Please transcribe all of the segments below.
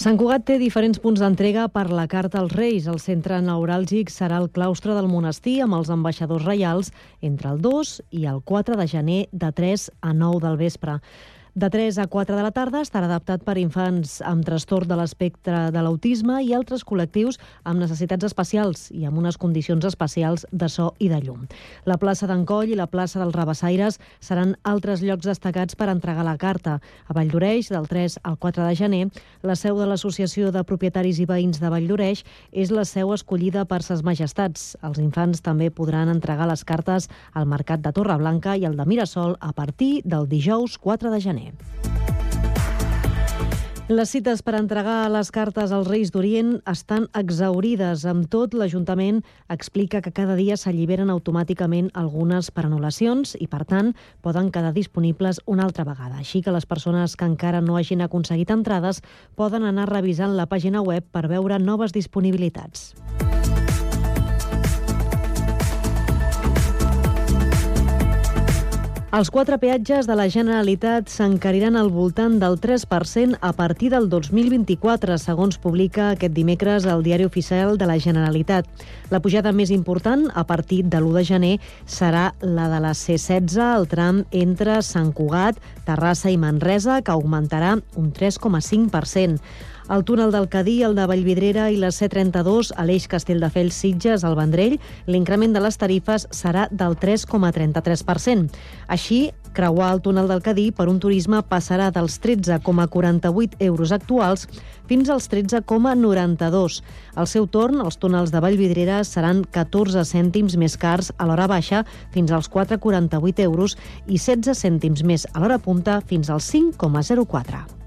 Sant Cugat té diferents punts d'entrega per la Carta als Reis. El centre neuràlgic serà el claustre del monestir amb els ambaixadors reials entre el 2 i el 4 de gener de 3 a 9 del vespre. De 3 a 4 de la tarda estarà adaptat per infants amb trastorn de l'espectre de l'autisme i altres col·lectius amb necessitats especials i amb unes condicions especials de so i de llum. La plaça d'Encoll i la plaça dels Rabassaires seran altres llocs destacats per entregar la carta. A Valldoreix, del 3 al 4 de gener, la seu de l'Associació de Propietaris i Veïns de Valldoreix és la seu escollida per ses majestats. Els infants també podran entregar les cartes al Mercat de Torreblanca i al de Mirasol a partir del dijous 4 de gener gener. Les cites per entregar les cartes als Reis d'Orient estan exaurides. Amb tot, l'Ajuntament explica que cada dia s'alliberen automàticament algunes per anul·lacions i, per tant, poden quedar disponibles una altra vegada. Així que les persones que encara no hagin aconseguit entrades poden anar revisant la pàgina web per veure noves disponibilitats. Els quatre peatges de la Generalitat s'encariran al voltant del 3% a partir del 2024, segons publica aquest dimecres el Diari Oficial de la Generalitat. La pujada més important, a partir de l'1 de gener, serà la de la C16, el tram entre Sant Cugat, Terrassa i Manresa, que augmentarà un 3,5%. El túnel del Cadí, el de Vallvidrera i la C32 a l'eix Castelldefels-Sitges al Vendrell, l'increment de les tarifes serà del 3,33%. Així, creuar el túnel del Cadí per un turisme passarà dels 13,48 euros actuals fins als 13,92. Al seu torn, els túnels de Vallvidrera seran 14 cèntims més cars a l'hora baixa fins als 4,48 euros i 16 cèntims més a l'hora punta fins als 5,04.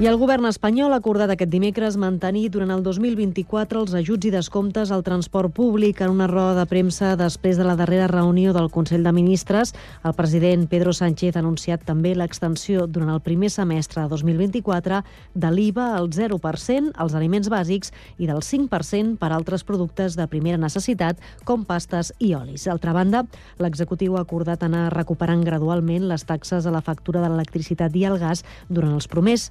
I el govern espanyol ha acordat aquest dimecres mantenir durant el 2024 els ajuts i descomptes al transport públic en una roda de premsa després de la darrera reunió del Consell de Ministres. El president Pedro Sánchez ha anunciat també l'extensió durant el primer semestre de 2024 de l'IVA al 0% als aliments bàsics i del 5% per altres productes de primera necessitat com pastes i olis. D'altra banda, l'executiu ha acordat anar recuperant gradualment les taxes a la factura de l'electricitat i el gas durant els promers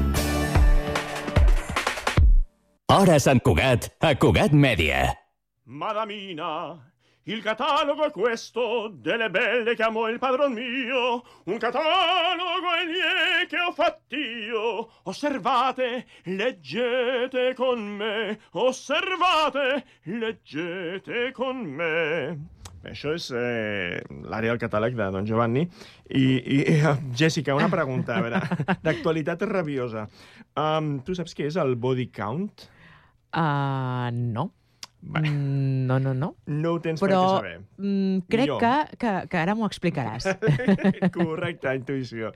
Hora Sant Cugat, a Cugat Mèdia. Madamina, il catalogo è questo delle belle che amo il padron mio, un catalogo è lì che ho fatt'io. Osservate, leggete con me, osservate, leggete con me. Això és eh, l'àrea del catàleg de Don Giovanni. I, i Jessica, una pregunta, a veure, d'actualitat rabiosa. Um, tu saps què és el body count? Uh, no. Bé. Mm, No, no, no. No ho tens Però per què saber. mm, crec Jo. que, que, que ara m'ho explicaràs. Correcte, intuïció.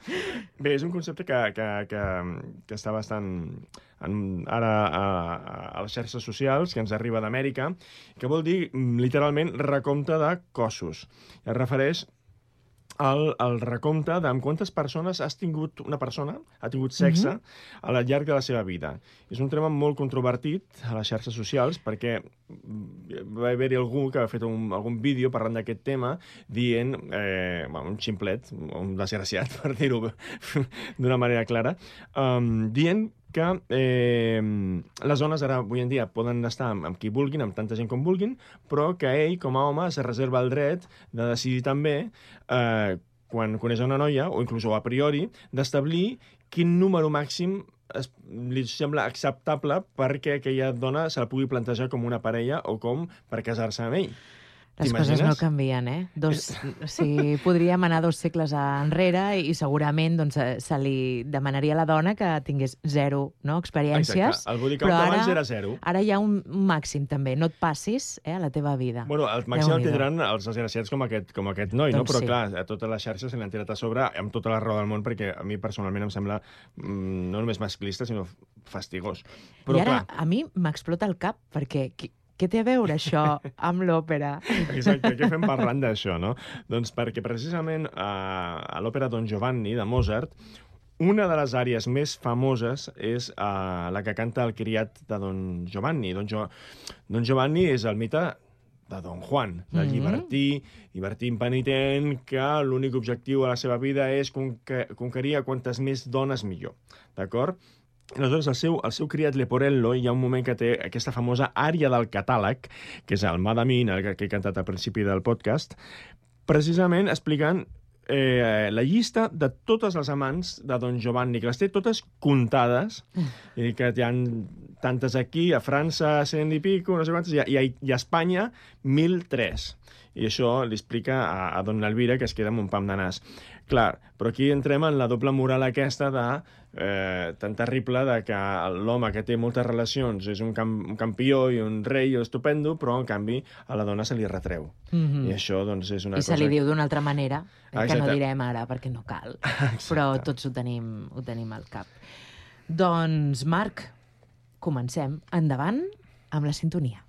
Bé, és un concepte que, que, que, que està bastant en, ara a, a les xarxes socials, que ens arriba d'Amèrica, que vol dir, mm, literalment, recompte de cossos. Es refereix al, al recompte de amb quantes persones has tingut una persona, ha tingut sexe, mm -hmm. al llarg de la seva vida. És un tema molt controvertit a les xarxes socials perquè mm, va haver-hi algú que ha fet un, algun vídeo parlant d'aquest tema dient, eh, bueno, un ximplet, un desgraciat, per dir-ho d'una manera clara, um, dient que eh, les dones ara, avui en dia, poden estar amb, amb qui vulguin, amb tanta gent com vulguin, però que ell, com a home, se reserva el dret de decidir també, eh, quan coneix una noia, o inclús a priori, d'establir quin número màxim es, li sembla acceptable perquè aquella dona se la pugui plantejar com una parella o com per casar-se amb ell. Les coses no canvien, eh? Dos, o sigui, podríem anar dos segles enrere i segurament doncs, eh, se li demanaria a la dona que tingués zero no, experiències. Exacte. El body count però abans ara- era zero. Ara hi ha un màxim, també. No et passis eh, a la teva vida. Bueno, el màxim el tindran els desgraciats com aquest, com aquest noi, no? Doncs Però sí. clar, a totes les xarxes se li han tirat a sobre amb tota la raó del món, perquè a mi personalment em sembla mm, no només masclista, sinó fastigós. Però I ara clar, a mi m'explota el cap, perquè qui, què té a veure això amb l'òpera? Exacte, què fem parlant d'això, no? Doncs perquè precisament a, a l'òpera Don Giovanni de Mozart, una de les àrees més famoses és uh, la que canta el criat de Don Giovanni. Don, jo... Don Giovanni és el mite de Don Juan, del Mhm. llibertí, llibertí impenitent, que l'únic objectiu a la seva vida és conque conquerir a quantes més dones millor. D'acord? Aleshores, el seu, el seu criat Leporello, hi ha un moment que té aquesta famosa àrea del catàleg, que és el Madamin, el que, he cantat al principi del podcast, precisament explicant eh, la llista de totes les amants de Don Giovanni, que les té totes comptades, i que hi ha tantes aquí, a França, cent i pico, no sé quantes, i a, i a, i a Espanya, 1.003. I això li explica a, a Don Elvira, que es queda amb un pam de nas. Clar, però aquí entrem en la doble moral aquesta de eh, tan terrible de que l'home que té moltes relacions és un, cam un campió i un rei estupendo, però en canvi a la dona se li retreu. Mhm. I això doncs, és una I se cosa... li diu d'una altra manera, eh, que no Exacte. direm ara perquè no cal, però tots ho tenim, ho tenim al cap. Doncs, Marc, comencem. Endavant amb la sintonia.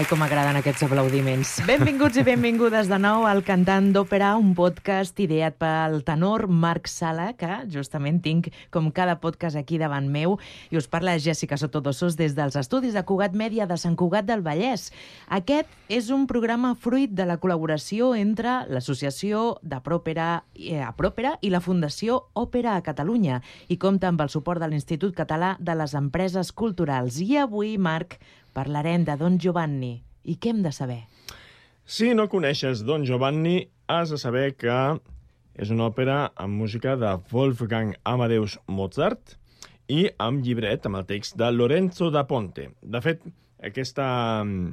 Ai, com m'agraden aquests aplaudiments. Benvinguts i benvingudes de nou al Cantant d'Òpera, un podcast ideat pel tenor Marc Sala, que justament tinc com cada podcast aquí davant meu, i us parla Jessica Sotodossos des dels estudis de Cugat Mèdia de Sant Cugat del Vallès. Aquest és un programa fruit de la col·laboració entre l'Associació de Pròpera, eh, Pròpera i la Fundació Òpera a Catalunya i compta amb el suport de l'Institut Català de les Empreses Culturals. I avui, Marc, parlarem de Don Giovanni. I què hem de saber? Si no coneixes Don Giovanni, has de saber que és una òpera amb música de Wolfgang Amadeus Mozart i amb llibret, amb el text de Lorenzo da Ponte. De fet, aquesta mm,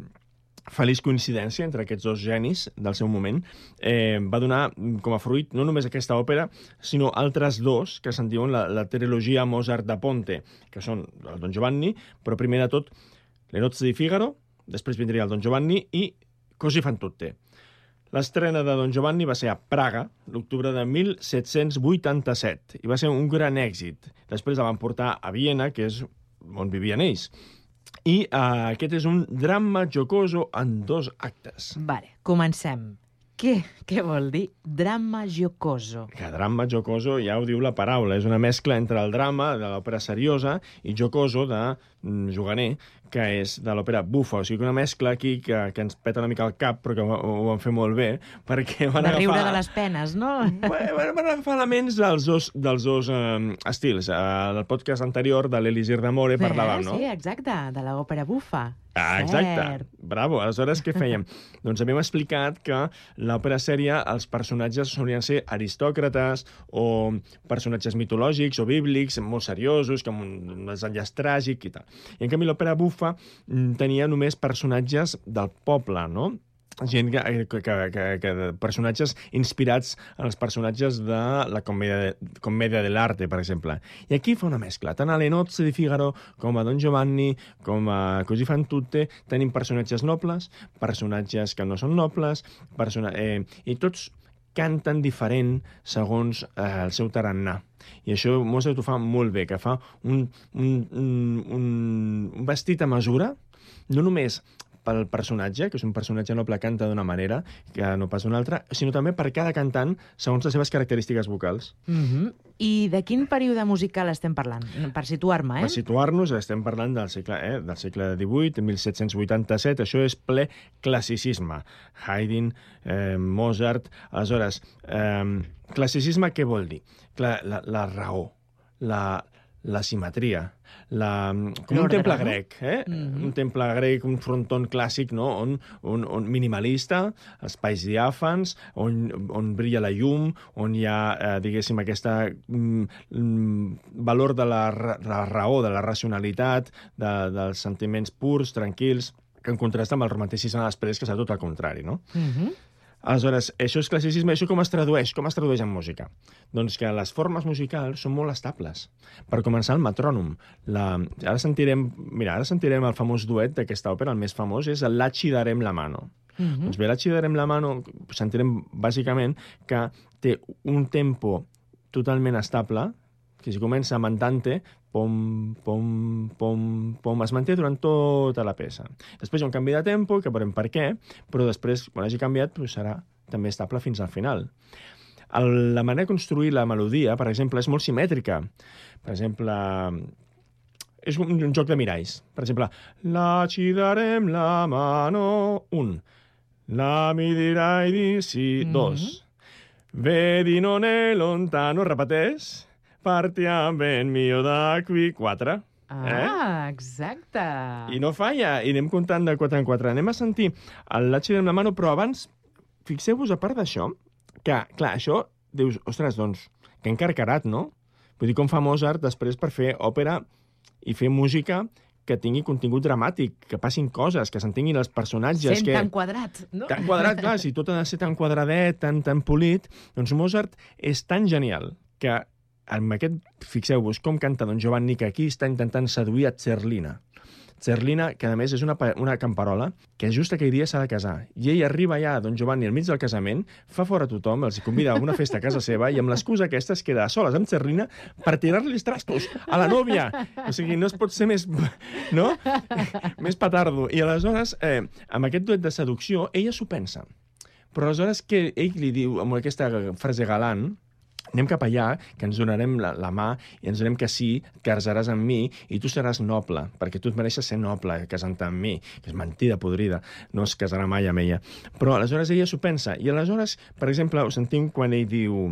feliç coincidència entre aquests dos genis del seu moment eh, va donar mm, com a fruit no només aquesta òpera, sinó altres dos que se'n diuen la, la trilogia Mozart da Ponte, que són el Don Giovanni, però primer de tot Le nozze di Figaro, després vindria el Don Giovanni i Così fan tutte. L'estrena de Don Giovanni va ser a Praga, l'octubre de 1787, i va ser un gran èxit. Després la van portar a Viena, que és on vivien ells. I uh, aquest és un drama jocoso en dos actes. Vale, comencem. Què, què vol dir drama jocoso? Que drama jocoso ja ho diu la paraula, és una mescla entre el drama de l'òpera seriosa i jocoso de mm, juganer, que és de l'òpera bufa. O sigui, una mescla aquí que, que ens peta una mica el cap, però que ho, ho van fer molt bé, perquè van De agafar... riure de les penes, no? Van, van agafar elements dels dos, dels dos um, estils. Uh, el podcast anterior de l'Elisir d'Amore parlàvem, no? Sí, exacte, de l'òpera bufa. Ah, exacte. Cert. Bravo. Aleshores, què fèiem? doncs havíem explicat que l'òpera sèria, els personatges solien ser aristòcrates o personatges mitològics o bíblics, molt seriosos, que amb un desenllaç tràgic i tal. I en canvi l'òpera bufa mm, tenia només personatges del poble, no? gent que, que, que, que, que personatges inspirats en els personatges de la comèdia, comèdia de l'arte, per exemple. I aquí fa una mescla. Tant a Le nozze di Figaro com a Don Giovanni, com a Così fan tutte, tenim personatges nobles, personatges que no són nobles, persona eh, i tots canten diferent segons eh, el seu tarannà. I això Mozart ho fa molt bé, que fa un, un, un, un, vestit a mesura, no només pel personatge, que és un personatge noble canta d'una manera que no pas d'una altra, sinó també per cada cantant segons les seves característiques vocals. Mm -hmm. I de quin període musical estem parlant? Per situar-me, eh? Per situar-nos, estem parlant del segle, eh, del segle XVIII, 1787, això és ple classicisme. Haydn, eh, Mozart... Aleshores, eh, classicisme què vol dir? Clar, la, la raó, la, la simetria, la, com un temple grec, eh? Mhm. Un temple grec, un fronton clàssic, no? On, on, on minimalista, espais diàfans, on, on brilla la llum, on hi ha, eh, diguéssim, aquesta mm, mm, valor de la, la raó, de la racionalitat, de, dels sentiments purs, tranquils, que en contrasta amb el romanticisme després, que serà tot el contrari, no? Mhm. Aleshores, això és classicisme, això com es tradueix? Com es tradueix en música? Doncs que les formes musicals són molt estables. Per començar, el metrònom. La... Ara sentirem, mira, ara sentirem el famós duet d'aquesta òpera, el més famós, és el La ci darem la mano. Mhm. Doncs bé, la ci darem la mano, sentirem bàsicament que té un tempo totalment estable, que si comença amb andante, pom, pom, pom, pom, es manté durant tota la peça. Després hi ha un canvi de tempo, que veurem per què, però després, quan hagi canviat, doncs serà també estable fins al final. El, la manera de construir la melodia, per exemple, és molt simètrica. Per exemple, és un, un joc de miralls. Per exemple, la ci darem la mano, un. La mi dirai di sì, Mhm. dos. Vedi non è lontano, repeteix. Partiamo ben mio da qui, quatre. Ah, exacte. I no falla, i anem comptant de 4 en 4. Anem a sentir el Lachi de la mano, però abans, fixeu-vos, a part d'això, que, clar, això, dius, ostres, doncs, que encarcarat, no? Vull dir, com fa Mozart després per fer òpera i fer música que tingui contingut dramàtic, que passin coses, que s'entenguin els personatges, Sent que... tan quadrat, no? Tan quadrat, clar, si tot ha de ser tan quadradet, tan, tan polit, doncs Mozart és tan genial que amb aquest, fixeu-vos, com canta Don Giovanni, que aquí està intentant seduir a Zerlina. Zerlina, que a més és una, una camperola, que just aquell dia s'ha de casar. I ell arriba allà, Don Giovanni, al mig del casament, fa fora tothom, els convida a una festa a casa seva, i amb l'excusa aquesta es queda a soles amb Zerlina per tirar-li els trastos a la nòvia. O sigui, no es pot ser més... No? més petardo. I aleshores, eh, amb aquest duet de seducció, ella s'ho pensa. Però aleshores que ell li diu, amb aquesta frase galant, anem cap allà, que ens donarem la, la mà i ens direm que sí, que casaràs amb mi i tu seràs noble, perquè tu et mereixes ser noble casant-te amb mi, que és mentida podrida, no es casarà mai amb ella. Però aleshores ella s'ho pensa, i aleshores, per exemple, ho sentim quan ell diu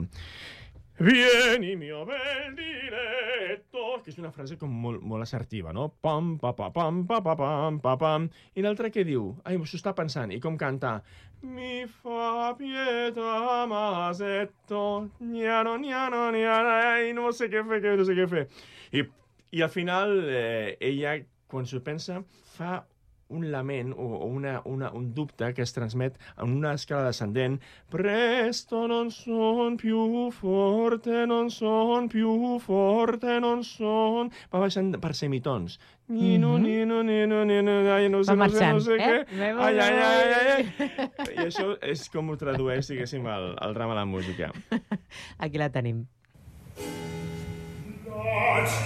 Vieni mio bel diletto, que és una frase com molt, molt assertiva, no? Pam, pa, pa, pam, pa, pa, pam, pa, pam. I l'altre què diu? Ai, s'ho està pensant. I com canta? Mi fa pietà masetto, niano, niano, niano, ai, no sé què fer, que no sé què fer. I, i al final, eh, ella, quan s'ho pensa, fa un lament o, o una, una, un dubte que es transmet en una escala descendent. Presto non son più forte, non son più forte, non son... Va baixant per semitons. Nino, Mhm. nino, nino, nino, ai, no sé, Va no sé, no sé eh? què. Ai, ai, ai, ai, ai. I això és com ho tradueix, diguéssim, el, el drama a la música. Aquí la tenim. Amore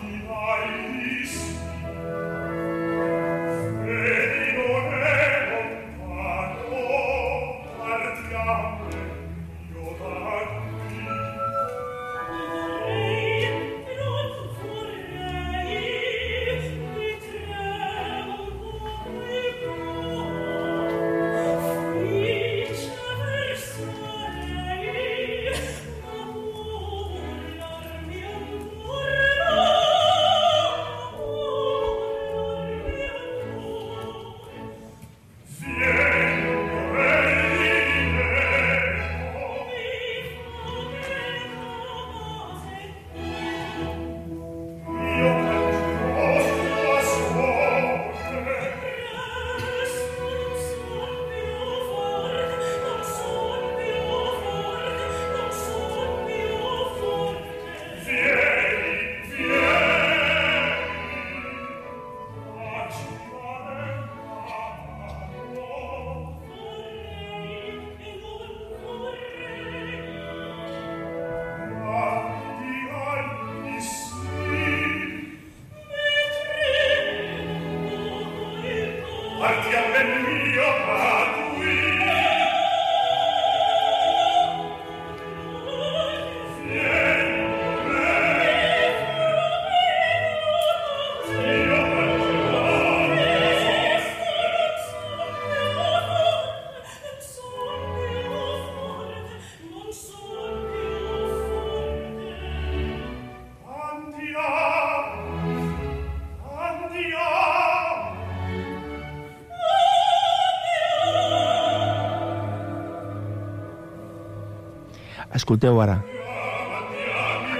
Escolteu ara.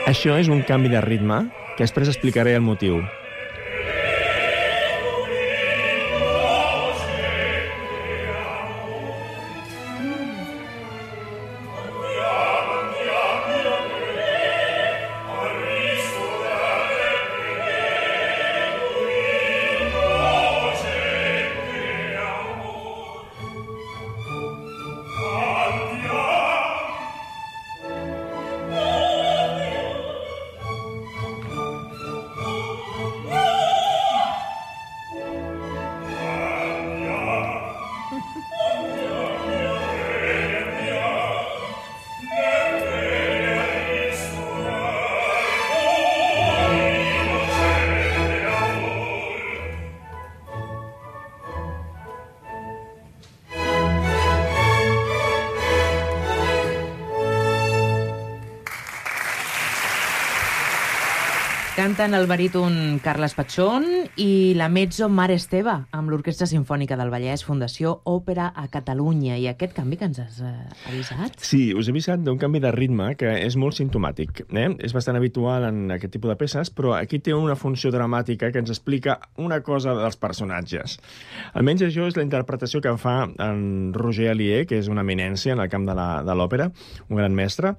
Això és un canvi de ritme que després explicaré el motiu. Canten el baríton Carles Patxón i la mezzo Mar Esteve amb l'Orquestra Simfònica del Vallès, Fundació Òpera a Catalunya. I aquest canvi que ens has eh, avisat? Sí, us he avisat d'un canvi de ritme que és molt sintomàtic. Eh? És bastant habitual en aquest tipus de peces, però aquí té una funció dramàtica que ens explica una cosa dels personatges. Almenys això és la interpretació que fa en Roger Alier, que és una eminència en el camp de l'òpera, un gran mestre,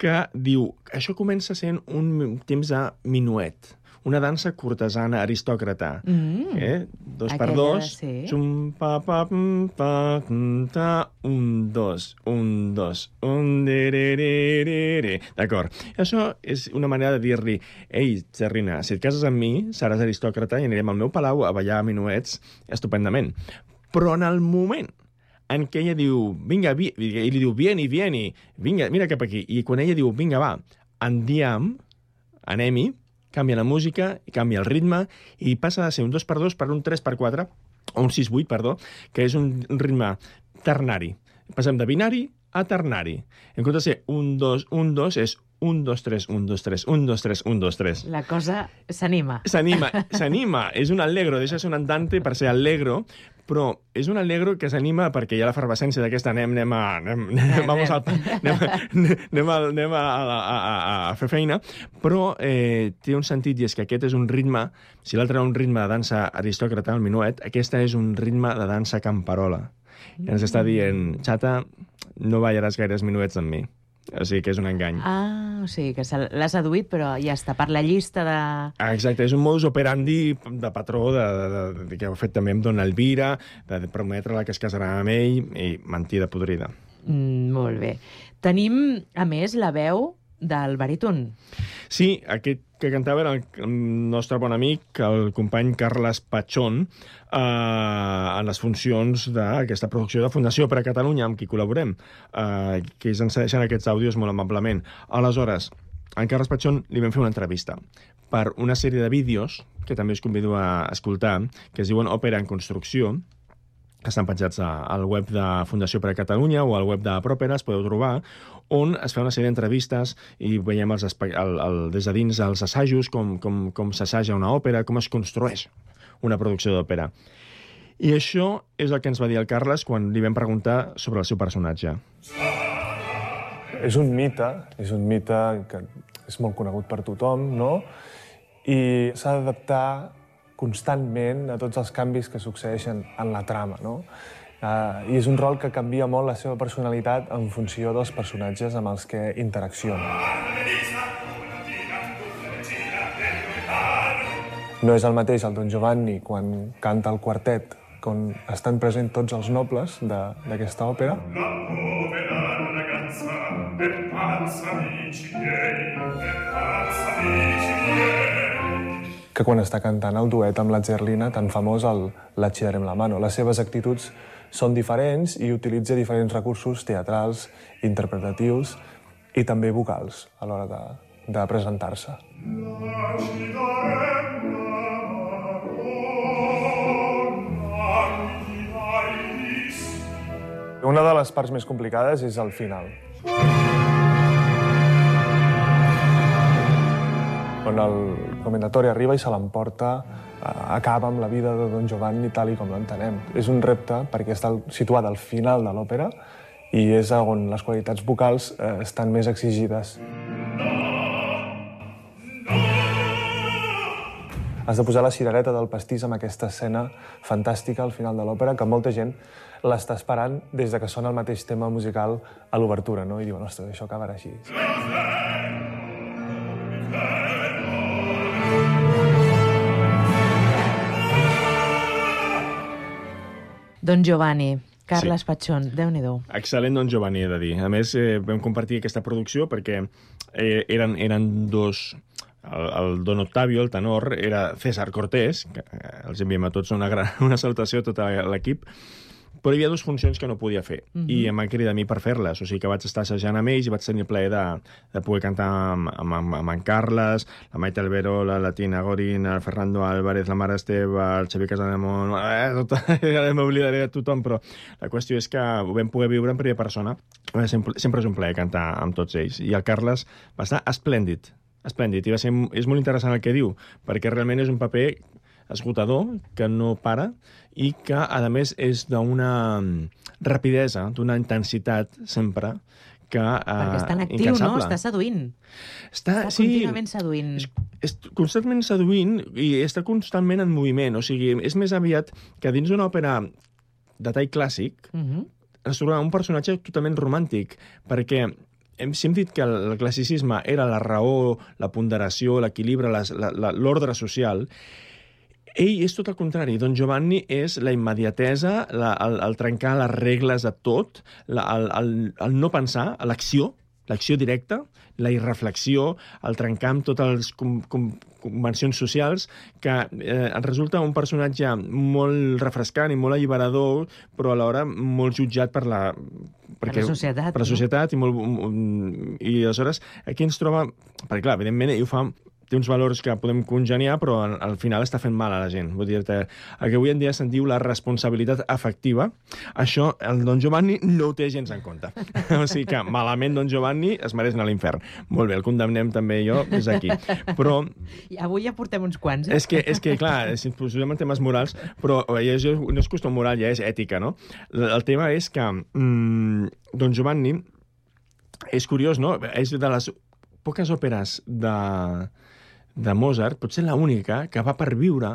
que diu això comença sent un temps de minuet, una dansa cortesana aristòcrata. Mm. Eh? Dos per dos, sí. xum, pa, pa, pum, pa, ta, un, dos, un, dos, un, de, de, de, de, de. D'acord. Això és una manera de dir-li ei, Serrina, si et cases amb mi, seràs aristòcrata i anirem al meu palau a ballar minuets estupendament. Però en el moment en què ella diu, vinga, vi... ell li diu, vieni, vieni, vinga, mira cap aquí. I quan ella diu, vinga, va, andiam, anem-hi, canvia la música, canvia el ritme, i passa de ser un 2x2 per un 3x4, o un 6-8, perdó, que és un ritme ternari. Passem de binari a ternari. En comptes de ser un 2, un 2, és un, 2, 3, un, 2, 3, un, 2, 3, un, 2, 3. La cosa s'anima. S'anima, s'anima. És un allegro, deixa de ser un andante per ser allegro, però és un allegro que s'anima perquè hi ha l'efervescència d'aquesta anem, anem a... Anem, anem, vamos al, anem, anem, a, anem a, a, a, a fer feina, però eh, té un sentit i és que aquest és un ritme, si l'altre era un ritme de dansa aristòcrata, el minuet, aquesta és un ritme de dansa camperola, que ens està dient, xata, no ballaràs gaires minuets amb mi. O sigui que és un engany. Ah, o sigui que l'ha seduït, però ja està per la llista de... Ah, Exacte, és un modus operandi de patró de, de, de, que ho ha fet també amb Dona Elvira, de, de prometre-la que es casarà amb ell, i mentida podrida. Mm, molt bé. Tenim, a més, la veu del baríton. Sí, aquest que cantava era el nostre bon amic, el company Carles Patxón, eh, en les funcions d'aquesta producció de Fundació per a Catalunya, amb qui col·laborem, eh, que ens cedeixen aquests àudios molt amablement. Aleshores, en Carles Patxón li vam fer una entrevista per una sèrie de vídeos, que també us convido a escoltar, que es diuen Òpera en construcció, que estan penjats a- al web de Fundació per a Catalunya o al web de Propera, es podeu trobar, on es fa una sèrie d'entrevistes i veiem els el, el, des de dins els assajos, com, com, com s'assaja una òpera, com es construeix una producció d'òpera. I això és el que ens va dir el Carles quan li vam preguntar sobre el seu personatge. És un mite, és un mite que és molt conegut per tothom, no? I s'ha d'adaptar constantment a tots els canvis que succeeixen en la trama, no? Uh, I és un rol que canvia molt la seva personalitat en funció dels personatges amb els que interacciona. No és el mateix el Don Giovanni quan canta el quartet, on estan presents tots els nobles de- d'aquesta òpera, que quan està cantant el duet amb la Zerlina, tan famós, el La Xidarem la mano. Les seves actituds són diferents i utilitza diferents recursos teatrals, interpretatius i també vocals a l'hora de, de presentar-se. Una de les parts més complicades és el final. on el comendatori arriba i se l'emporta, acaba amb la vida de Don Giovanni tal i com l'entenem. És un repte perquè està situat al final de l'òpera i és on les qualitats vocals eh, estan més exigides. Has de posar la cirereta del pastís amb aquesta escena fantàstica al final de l'òpera que molta gent l'està esperant des de que sona el mateix tema musical a l'obertura, no? I diuen, ostres, això acabarà així. Don Giovanni, Carles Sí. Patxón, déu-n'hi-do. Excel·lent Don Giovanni, he de dir. A més, eh, vam compartir aquesta producció perquè eh, eren, eren dos... El, el Don Octavio, el tenor, era César Cortés, que eh, els enviem a tots una, gran, una salutació a tot l'equip, però hi havia dues funcions que no podia fer, mm -hmm. i em van cridar a mi per fer-les, o sigui que vaig estar assajant amb ells i vaig tenir el plaer de, de poder cantar amb, amb, amb, amb en Carles, la Maite Albero, la Latina Gorin, el Fernando Álvarez, la Mare Esteve, el Xavier Casademont... Eh, tot, ara m'oblidaré de tothom, però la qüestió és que ho vam poder viure en primera persona. Sempre, sempre és un plaer cantar amb tots ells. I el Carles va estar esplèndid, esplèndid, i va ser, és molt interessant el que diu, perquè realment és un paper esgotador, que no para, i que, a més, és d'una rapidesa, d'una intensitat, sempre, que... Perquè és tan Uh, actiu, no? Està seduint. Està, Està sí, contínuament seduint. és, és constantment seduint i està constantment en moviment. O sigui, és més aviat que dins d'una òpera de tall clàssic Mhm. ens trobem un personatge totalment romàntic, perquè hem, si hem dit que el classicisme era la raó, la ponderació, l'equilibre, l'ordre social, ell és tot el contrari. Don Giovanni és la immediatesa, la, el, el trencar les regles de tot, la, el, el, el no pensar, l'acció, l'acció directa, la irreflexió, el trencar amb totes les com, com, convencions socials, que eh, resulta un personatge molt refrescant i molt alliberador, però alhora molt jutjat per la... la societat, Per la no? societat, i, molt, i aleshores aquí ens troba... Perquè clar, evidentment ell ho fa té uns valors que podem congeniar, però al, al final està fent mal a la gent. Vull dir-te, el que avui en dia se'n diu la responsabilitat afectiva, això el Don Giovanni no ho té gens en compte. o sigui que malament Don Giovanni es mereix anar a l'infern. Molt bé, el condemnem també jo des d'aquí. Però I avui ja portem uns quants, eh? és que, és que clar, si ens posem en temes morals, però ja és, no és qüestió moral, ja és ètica, no? El el tema és que mm, Don Giovanni és curiós, no? És de les poques òperes de, de Mozart, potser la única que va perviure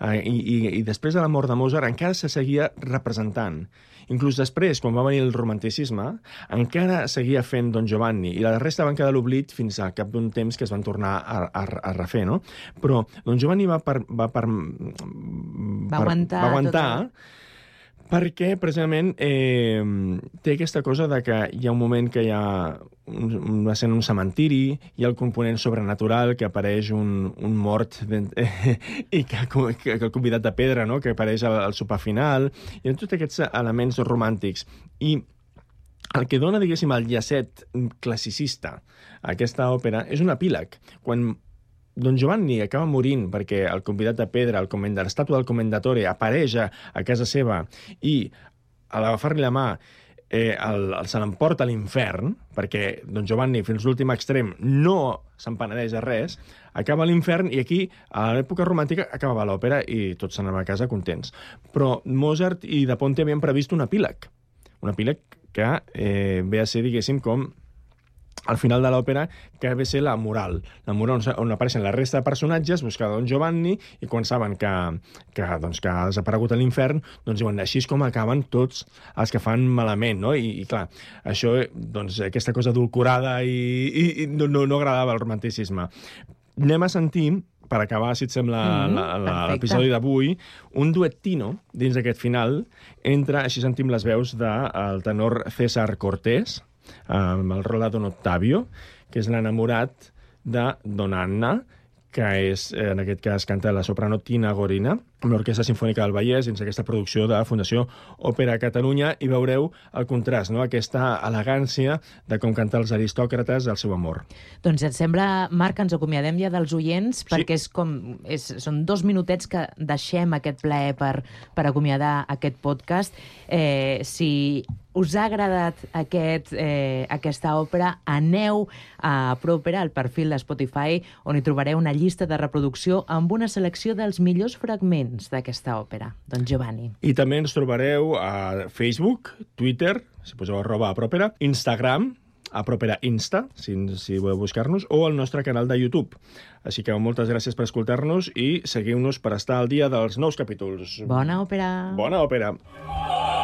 eh, i, i, i després de la mort de Mozart encara se seguia representant. Inclús després, quan va venir el romanticisme, encara seguia fent Don Giovanni, i la resta van quedar a l'oblit fins al cap d'un temps que es van tornar a, a, a refer, no? Però Don Giovanni va per... Va, per, Va aguantar va aguantar tot perquè precisament eh, té aquesta cosa de que hi ha un moment que hi ha un, un, en un cementiri, hi ha el component sobrenatural, que apareix un, un mort eh, i que, que, que el convidat de pedra, no? que apareix al, al sopar final, i tots aquests elements romàntics. I el que dona, diguéssim, el llacet classicista a aquesta òpera és un epíleg. Quan Don Giovanni acaba morint perquè el convidat de pedra, el comenda, l'estàtua del comendatore, apareix a, casa seva i a l'agafar-li la mà eh, el, el, se l'emporta a l'infern, perquè Don Giovanni fins l'últim extrem no se'n penedeix de res, acaba l'infern i aquí, a l'època romàntica, acabava l'òpera i tots s'anaven a casa contents. Però Mozart i De Ponte havien previst un epíleg, un epíleg que eh, ve a ser, diguéssim, com al final de l'òpera, que ve ser la moral. La moral on, apareixen la resta de personatges, buscar Don Giovanni, i quan saben que, que, doncs, que ha desaparegut a l'infern, doncs diuen, així és com acaben tots els que fan malament, no? I, i clar, això, doncs, aquesta cosa adulcorada i, i, i no, no, no agradava al romanticisme. Anem a sentir per acabar, si et sembla, Mm, l'episodi d'avui, un duettino dins d'aquest final entre, així sentim les veus del de, tenor César Cortés, amb el rol de Don Octavio, que és l'enamorat de Don Anna, que és, en aquest cas, canta la soprano Tina Gorina, amb l'Orquestra Sinfònica del Vallès, dins aquesta producció de Fundació Òpera Catalunya, i veureu el contrast, no? aquesta elegància de com cantar els aristòcrates el seu amor. Doncs et sembla, Marc, ens acomiadem ja dels oients, Sí. perquè és com, és, són dos minutets que deixem aquest plaer per, per acomiadar aquest podcast. Eh, si us ha agradat aquest, eh, aquesta òpera, aneu a Propera, al perfil de Spotify, on hi trobareu una llista de reproducció amb una selecció dels millors fragments elements d'aquesta òpera? Doncs Giovanni. I també ens trobareu a Facebook, Twitter, si poseu arroba a Propera, Instagram, a Propera Insta, si, si voleu buscar-nos, o al nostre canal de YouTube. Així que moltes gràcies per escoltar-nos i seguiu-nos per estar al dia dels nous capítols. Bona òpera! Bona òpera! No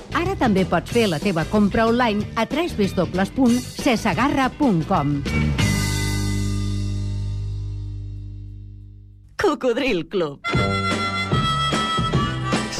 Ara també pots fer la teva compra online a www.cesagarra.com. Cocodril Club.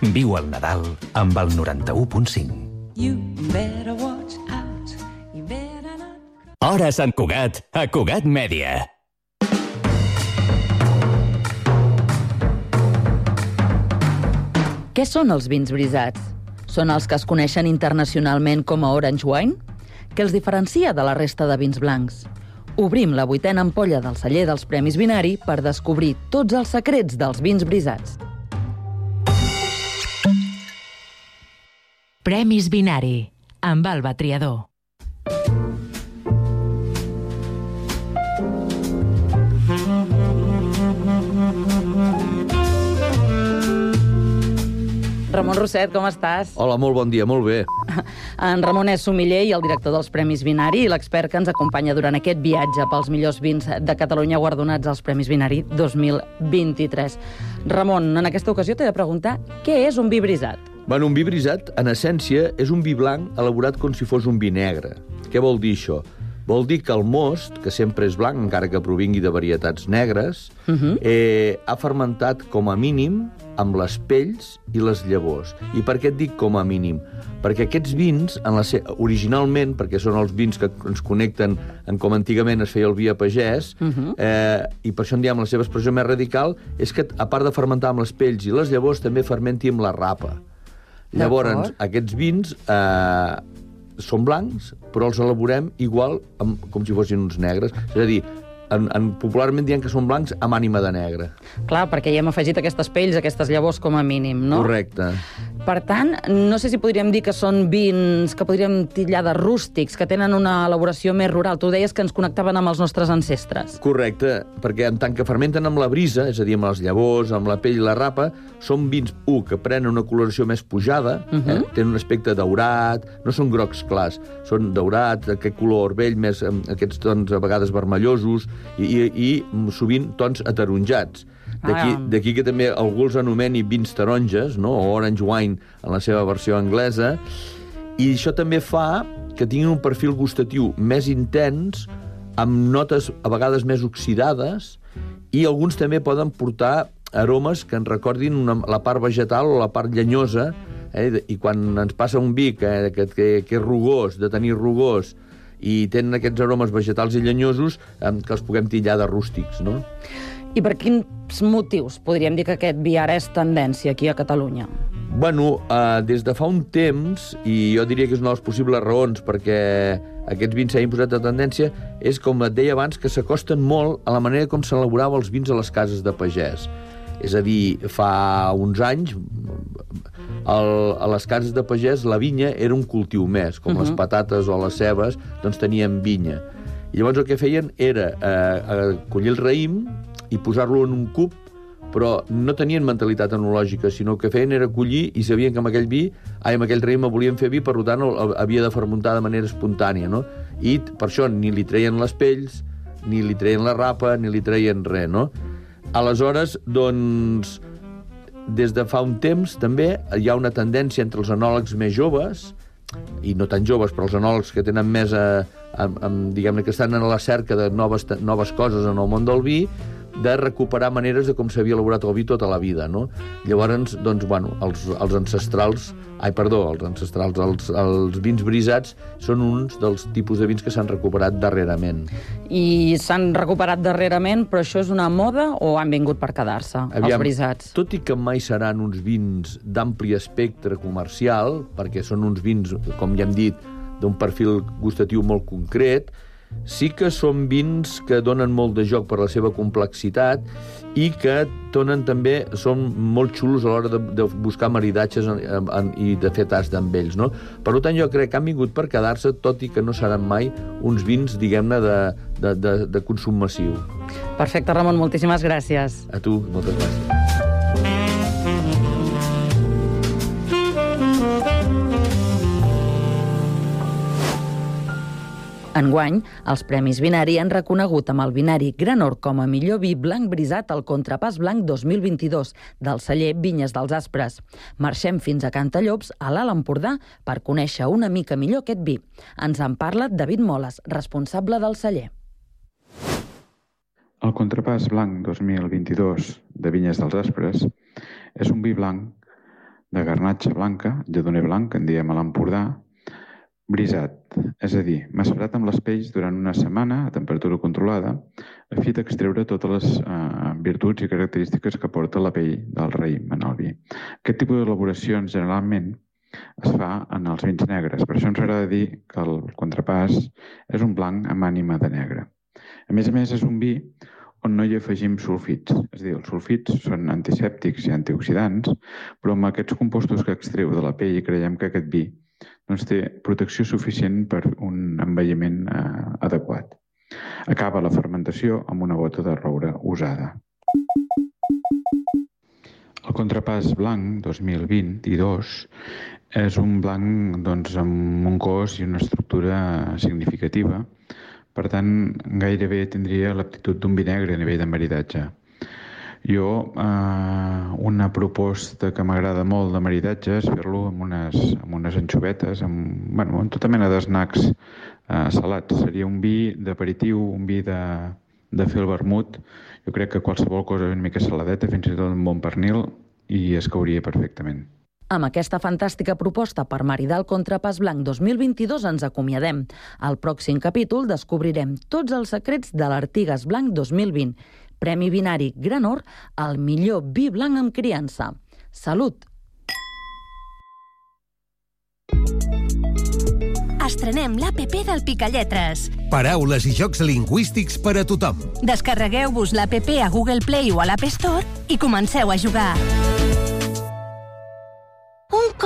Viu el Nadal amb el 91.5. You better watch out. You better not. Hora Sant Cugat, a Cugat Mèdia. Què són els vins brisats? Són els que es coneixen internacionalment com a Orange Wine? Què els diferencia de la resta de vins blancs? Obrim la vuitena ampolla del celler dels Premis Binari per descobrir tots els secrets dels vins brisats. Premis Binari, amb Alba Triador. Ramon Rosset, com estàs? Hola, molt bon dia, molt bé. En Ramon és sommelier i el director dels Premis Vinari i l'expert que ens acompanya durant aquest viatge pels millors vins de Catalunya guardonats als Premis Vinari 2023. Ramon, en aquesta ocasió t'he de preguntar què és un vi brisat? Bueno, un vi brisat, en essència, és un vi blanc elaborat com si fos un vi negre. Què vol dir això? Vol dir que el most, que sempre és blanc, encara que provingui de varietats negres, uh -huh. eh, ha fermentat com a mínim amb les pells i les llavors. I per què et dic com a mínim? Perquè aquests vins, en la se... originalment, perquè són els vins que ens connecten en com antigament es feia el vi a pagès, uh -huh. eh, i per això en diem la seva expressió més radical, és que, a part de fermentar amb les pells i les llavors, també fermenti amb la rapa. Llavors, aquests vins eh, són blancs, però els elaborem igual amb, com si fossin uns negres. És a dir, en, en, popularment dient que són blancs amb ànima de negre. Clar, perquè hi hem afegit aquestes pells, aquestes llavors com a mínim, no? Correcte. Per tant, no sé si podríem dir que són vins que podríem titllar de rústics, que tenen una elaboració més rural. Tu deies que ens connectaven amb els nostres ancestres. Correcte, perquè en tant que fermenten amb la brisa, és a dir, amb les llavors, amb la pell i la rapa, són vins, un, que prenen una coloració més pujada, uh -huh. eh? tenen un aspecte daurat, no són grocs clars, són daurats, aquest color vell, més amb aquests tons a vegades vermellosos, i, i, i sovint tons ataronjats. D'aquí Ah. que també algú els anomeni vins taronges, no? o orange wine en la seva versió anglesa, i això també fa que tinguin un perfil gustatiu més intens, amb notes a vegades més oxidades, i alguns també poden portar aromes que ens recordin una, la part vegetal o la part llenyosa, eh? i quan ens passa un vi que, que, que, que és rugós, de tenir rugós, i tenen aquests aromes vegetals i llenyosos, eh, que els puguem tillar de rústics, no? I per quins motius podríem dir que aquest vi ara és tendència aquí a Catalunya? Bueno, eh, des de fa un temps, i jo diria que és una de les possibles raons perquè aquests vins s'hagin posat de tendència, és, com et deia abans, que s'acosten molt a la manera com s'elaborava els vins a les cases de pagès. És a dir, fa uns anys, el, a les cases de pagès la vinya era un cultiu més, com uh -huh. les patates o les cebes, doncs tenien vinya. I llavors el que feien era eh, collir el raïm i posar-lo en un cub però no tenien mentalitat enològica, sinó que feien era collir i sabien que amb aquell vi, ai, amb aquell raïm volien fer vi, per tant havia de fermentar de manera espontània, no? I per això ni li treien les pells, ni li treien la rapa, ni li treien res, no? Aleshores, doncs, des de fa un temps també hi ha una tendència entre els enòlegs més joves, i no tan joves, però els enòlegs que tenen més, a, a, a, diguem-ne, que estan a la cerca de noves, noves coses en el món del vi, de recuperar maneres de com s'havia elaborat el vi tota la vida, no? Llavors, doncs, bueno, els, els ancestrals, ai, perdó, els ancestrals, els, els vins brisats són uns dels tipus de vins que s'han recuperat darrerament. I s'han recuperat darrerament, però això és una moda o han vingut per quedar-se, els brisats? Tot i que mai seran uns vins d'ampli espectre comercial, perquè són uns vins, com ja hem dit, d'un perfil gustatiu molt concret, sí que són vins que donen molt de joc per la seva complexitat i que donen també, són molt xulos a l'hora de, de buscar maridatges en, en, en, i de fer tast amb ells. No? Per tant, jo crec que han vingut per quedar-se, tot i que no seran mai uns vins, diguem-ne, de, de, de, de consum massiu. Perfecte, Ramon, moltíssimes gràcies. A tu, moltes gràcies. Enguany, els Premis Vinari han reconegut amb el Vinari Granor com a millor vi blanc brisat al Contrapàs Blanc 2022 del celler Vinyes dels Aspres. Marxem fins a Cantallops, a l'Alt Empordà, per conèixer una mica millor aquest vi. Ens en parla David Moles, responsable del celler. El Contrapàs Blanc 2022 de Vinyes dels Aspres és un vi blanc de garnatxa blanca, lledoner blanc, en diem a l'Empordà, brisat, és a dir, macerat amb les pells durant una setmana a temperatura controlada a fi d'extreure totes les eh, virtuts i característiques que porta la pell del raïm en el vi. Aquest tipus d'elaboracions generalment es fa en els vins negres, per això ens agrada dir que el contrapàs és un blanc amb ànima de negre. A més a més, és un vi on no hi afegim sulfits. És a dir, els sulfits són antisèptics i antioxidants, però amb aquests compostos que extreu de la pell creiem que aquest vi doncs, té protecció suficient per un envelliment eh, adequat. Acaba la fermentació amb una bota de roure usada. El contrapàs blanc 2022 és un blanc doncs, amb un cos i una estructura significativa. Per tant, gairebé tindria l'aptitud d'un vi negre a nivell de maridatge. Jo, eh, una proposta que m'agrada molt de maridatge és fer-lo amb, unes, amb unes anxovetes, amb, bueno, amb tota mena d'esnacs eh, salats. Seria un vi d'aperitiu, un vi de, de fer el vermut. Jo crec que qualsevol cosa una mica saladeta, fins i tot un bon pernil, i es cauria perfectament. Amb aquesta fantàstica proposta per maridar el Contrapàs Blanc 2022 ens acomiadem. Al pròxim capítol descobrirem tots els secrets de l'Artigas Blanc 2020, Premi Binari Gran Or al millor vi blanc amb criança. Salut! Estrenem l'APP del Picalletres. Paraules i jocs lingüístics per a tothom. Descarregueu-vos l'APP a Google Play o a l'App Store i comenceu a jugar.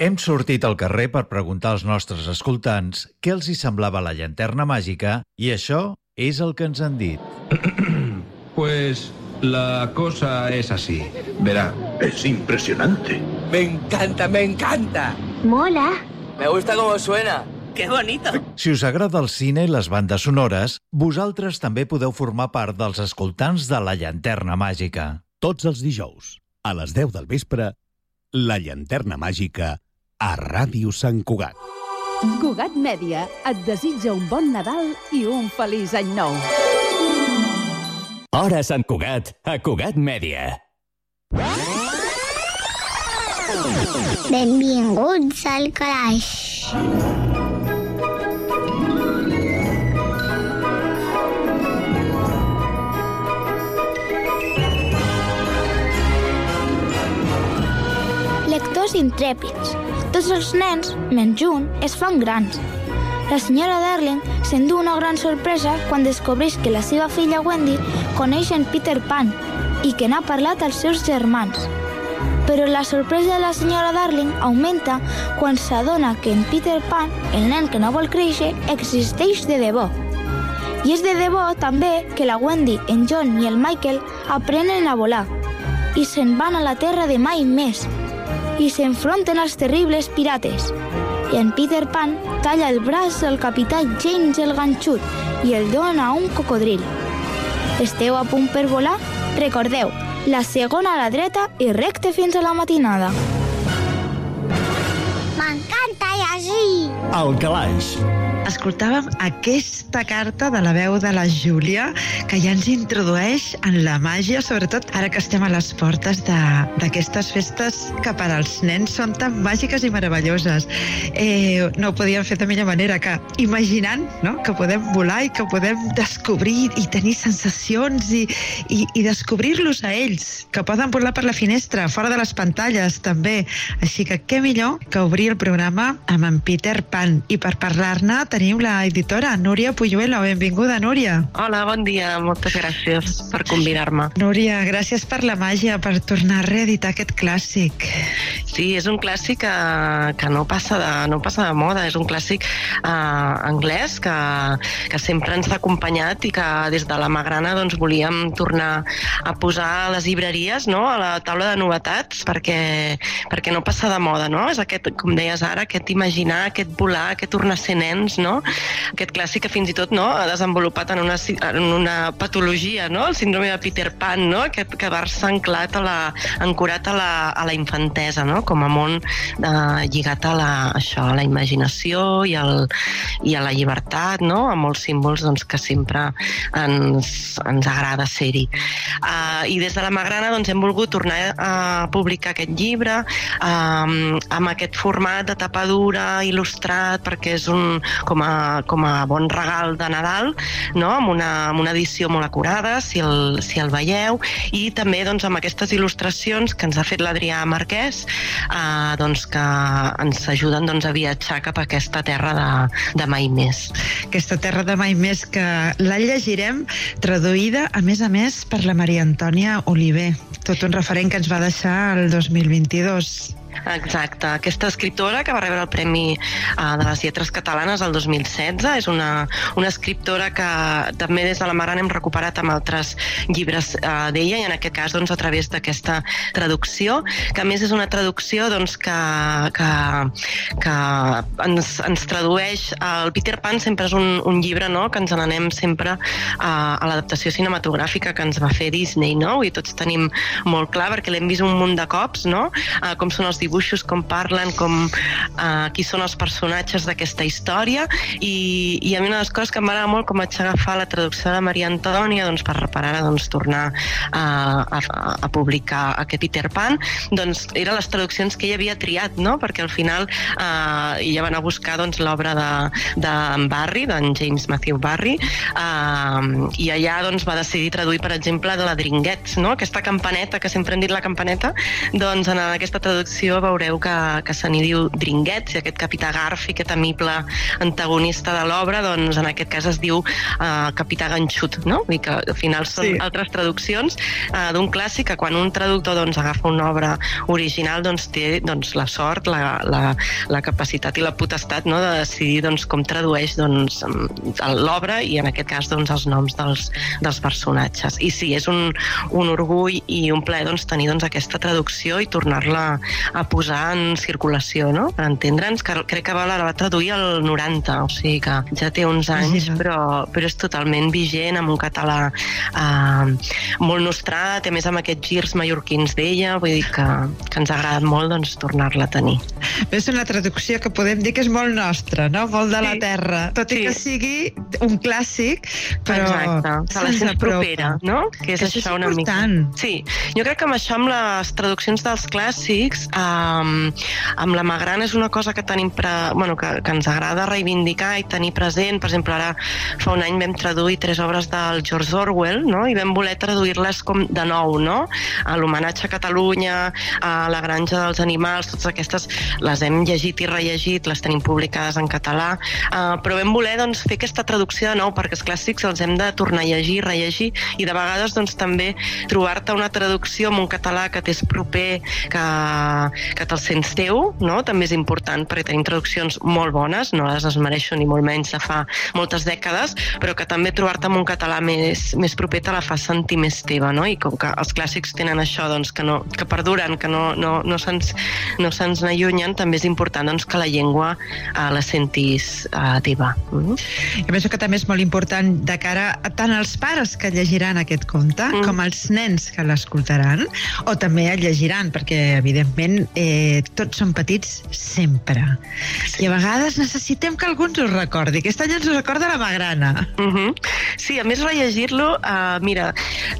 Hem sortit al carrer per preguntar als nostres escoltants què els hi semblava la llanterna màgica i això és el que ens han dit. Pues la cosa es así. Verá. Es impresionante. Me encanta, me encanta. Mola. Me gusta cómo suena. ¡Qué bonito! Si us agrada el cine i les bandes sonores, vosaltres també podeu formar part dels escoltants de la llanterna màgica. Tots els dijous, a les 10 del vespre, la llanterna màgica a Ràdio Sant Cugat. Cugat Mèdia et desitja un bon Nadal i un feliç any nou. Hora Sant Cugat, a Cugat Mèdia. Benvinguts al calaix. Lectors intrèpids. Tots els nens, menys un, es fan grans. La senyora Darling s'endú una gran sorpresa quan descobreix que la seva filla Wendy coneix en Peter Pan i que n'ha parlat als seus germans. Però la sorpresa de la senyora Darling augmenta quan s'adona que en Peter Pan, el nen que no vol créixer, existeix de debò. I és de debò també que la Wendy, en John i el Michael aprenen a volar i se'n van a la terra de mai més i s'enfronten als terribles pirates. I en Peter Pan talla el braç al capità James el ganxut i el dona a un cocodril. Esteu a punt per volar? Recordeu, la segona a la dreta i recte fins a la matinada. M'encanta llegir! El calaix. Escoltàvem aquesta carta de la veu de la Júlia que ja ens introdueix en la màgia, sobretot ara que estem a les portes d'aquestes festes que per als nens són tan màgiques i meravelloses. Eh, no ho podíem fer de millor manera que imaginant no? que podem volar i que podem descobrir i tenir sensacions i, i, i descobrir-los a ells, que poden volar per la finestra, fora de les pantalles també. Així que què millor que obrir el programa amb en Peter Pan. I per parlar-ne tenim la editora Núria Puyuelo. Benvinguda, Núria. Hola, bon dia. Moltes gràcies per convidar-me. Núria, gràcies per la màgia, per tornar a reeditar aquest clàssic. Sí, és un clàssic que, que no, passa de, no passa de moda. És un clàssic eh, anglès que, que sempre ens ha acompanyat i que des de la Magrana doncs, volíem tornar a posar a les llibreries no? a la taula de novetats perquè, perquè no passa de moda. No? És aquest, com deies ara, aquest imaginar, aquest volar, aquest tornar a ser nens no? Aquest clàssic que fins i tot no, ha desenvolupat en una, en una patologia, no? El síndrome de Peter Pan, no? Que, que va-se anclat a la, ancorat a la, a la infantesa, no? Com a món eh, lligat a la, això, a la imaginació i, al, i a la llibertat, no? Amb molts símbols doncs, que sempre ens, ens agrada ser-hi. Uh, I des de la Magrana doncs, hem volgut tornar a publicar aquest llibre um, amb aquest format de tapa dura, il·lustrat, perquè és un, com, a, com a bon regal de Nadal, no? amb, una, amb una edició molt acurada, si el, si el veieu, i també doncs, amb aquestes il·lustracions que ens ha fet l'Adrià Marquès, uh, doncs, que ens ajuden doncs, a viatjar cap a aquesta terra de, de mai més. Aquesta terra de mai més que la llegirem traduïda, a més a més, per la Maria Antònia Oliver. Tot un referent que ens va deixar el 2022. Exacte. Aquesta escriptora que va rebre el Premi uh, de les Lletres Catalanes el 2016 és una, una escriptora que també des de la Maran hem recuperat amb altres llibres uh, d'ella i en aquest cas doncs, a través d'aquesta traducció, que a més és una traducció doncs, que, que, que ens, ens tradueix el Peter Pan sempre és un, un llibre no? que ens n'anem sempre uh, a l'adaptació cinematogràfica que ens va fer Disney no? i tots tenim molt clar perquè l'hem vist un munt de cops no? uh, com són els dibuixos, com parlen, com uh, qui són els personatges d'aquesta història i, i a mi una de les coses que m'agrada molt com vaig agafar la traducció de Maria Antònia doncs, per, ara doncs, tornar a, a, a publicar aquest Peter Pan doncs eren les traduccions que ella havia triat no? perquè al final uh, ella va anar a buscar doncs, l'obra de, de Barry, d'en James Matthew Barry uh, i allà doncs, va decidir traduir per exemple de la Dringuets, no? aquesta campaneta que sempre hem dit la campaneta doncs en aquesta traducció veureu que, que se n'hi diu Dringuets i aquest capità Garfi, aquest amible antagonista de l'obra, doncs en aquest cas es diu uh, capità Ganxut, no? I que al final són Sí. altres traduccions uh, d'un clàssic que quan un traductor doncs, agafa una obra original doncs, té doncs, la sort, la, la, la capacitat i la potestat no? de decidir doncs, com tradueix doncs, l'obra i en aquest cas doncs, els noms dels, dels personatges. I sí, és un, un orgull i un plaer doncs, tenir doncs, aquesta traducció i tornar-la a posar en circulació, no? per entendre'ns, que crec que va, la va traduir el 90, o sigui que ja té uns anys, però, però és totalment vigent, amb un català eh, molt nostrat, a més amb aquests girs mallorquins d'ella, vull dir que, que ens ha agradat molt doncs, tornar-la a tenir. És una traducció que podem dir que és molt nostra, no? molt de la Sí. terra. Tot i Sí. que sigui un clàssic, però Exacte, que la apropa. propera, no? Que és Que això, això és una mica. important. Sí, jo crec que amb això, amb les traduccions dels clàssics, um, amb la Magrana és una cosa que tenim pre... bueno, que, que ens agrada reivindicar i tenir present. Per exemple, ara fa un any vam traduir tres obres del George Orwell, no? I vam voler traduir-les com de nou, no? A l'homenatge a Catalunya, a la granja dels animals, totes aquestes les hem llegit i rellegit, les tenim publicades en català, uh, però vam voler doncs, fer aquesta traducció de nou perquè els clàssics els hem de tornar a llegir, rellegir i de vegades doncs, també trobar-te una traducció en un català que t'és proper, que, que te'l sents teu, no? també és important perquè tenim traduccions molt bones, no les esmereixo ni molt menys de fa moltes dècades, però que també trobar-te amb un català més, més proper te la fa sentir més teva, no? i com que els clàssics tenen això doncs, que, no, que perduren, que no, no, no se'ns no se n'allunyen, també és important doncs, que la llengua eh, la sentis eh, teva. Mm? I penso que també és molt important de cara a tant als pares que llegiran aquest conte mm. com als nens que l'escoltaran o també el llegiran, perquè evidentment eh, tots són petits sempre. Sí. I a vegades necessitem que algú ens ho recordi. Aquest any ens ho recorda la Magrana. Mm -hmm. Sí, a més rellegir-lo, uh, mira,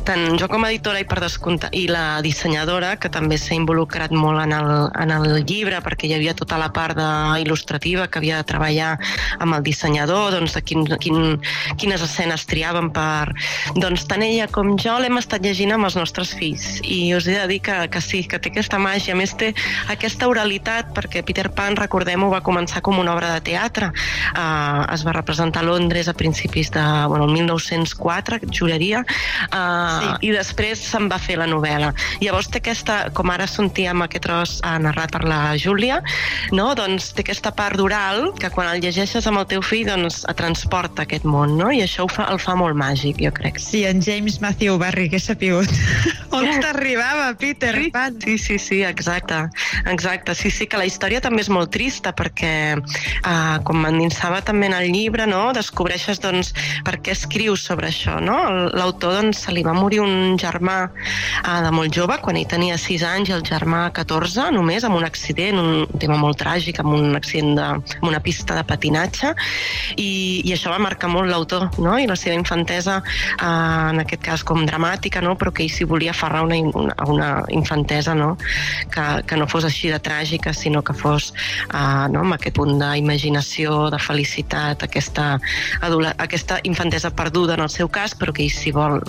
tant jo com a editora i per descomptar, i la dissenyadora, que també s'ha involucrat molt en el, en el llibre, perquè hi havia tota la part de, il·lustrativa que havia de treballar amb el dissenyador, doncs de quin, quin, quines escenes triaven per... Doncs tant ella com jo l'hem estat llegint amb els nostres fills, i us he de dir que, que sí, que té aquesta màgia, a més té aquesta oralitat, perquè Peter Pan, recordem-ho, va començar com una obra de teatre, uh, es va representar a Londres a principis de, bueno, el 1904, juraria, uh, sí. i després se'n va fer la novel·la. Llavors té aquesta, com ara sentíem aquest tros uh, narrat per la Júlia, no? doncs té aquesta part d'oral que quan el llegeixes amb el teu fill doncs et transporta aquest món, no? i això ho fa, el fa molt màgic, jo crec. Sí, en James Matthew Barry, que he sapigut On t'arribava, Peter Pan? Sí, sí, sí, exacte. Exacte, sí, sí, que la història també és molt trista perquè uh, quan m'endinsava també en el llibre, no?, descobreixes, doncs, per què escrius sobre això, no? L'autor, doncs, se li va morir un germà uh, de molt jove, quan ell tenia 6 anys i el germà 14, només, amb un accident, un tema molt tràgic, amb un accident de, amb una pista de patinatge, i, i això va marcar molt l'autor, no?, i la seva infantesa, uh, en aquest cas com dramàtica, no?, però que ell s'hi volia aferrar una, una, una infantesa, no?, que, que no fos així de tràgica, sinó que fos uh, no, amb aquest punt d'imaginació, de felicitat, aquesta, aquesta infantesa perduda en el seu cas, però que ell s'hi vol,